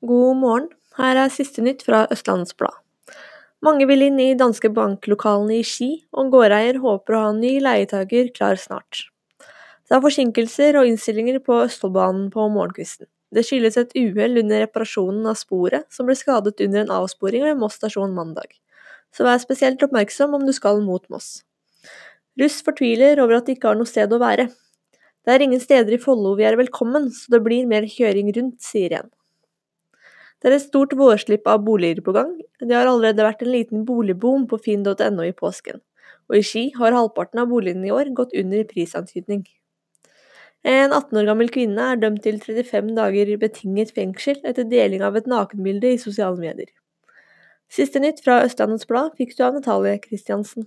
God morgen, her er siste nytt fra Østlandets Blad. Mange vil inn i danske banklokalene i Ski, og gårdeier håper å ha ny leietaker klar snart. Det er forsinkelser og innstillinger på Østfoldbanen på morgenkvisten. Det skyldes et uhell under reparasjonen av sporet, som ble skadet under en avsporing ved Moss stasjon mandag. Så vær spesielt oppmerksom om du skal mot Moss. Russ fortviler over at de ikke har noe sted å være. Det er ingen steder i Follo vi er velkommen, så det blir mer kjøring rundt, sier en. Det er et stort vårslipp av boliger på gang. Det har allerede vært en liten boligboom på finn.no i påsken, og i Ski har halvparten av boligene i år gått under prisantydning. En 18 år gammel kvinne er dømt til 35 dager betinget fengsel etter deling av et nakenbilde i sosiale medier. Siste nytt fra Østlandets Blad fikk du av Natalie Kristiansen.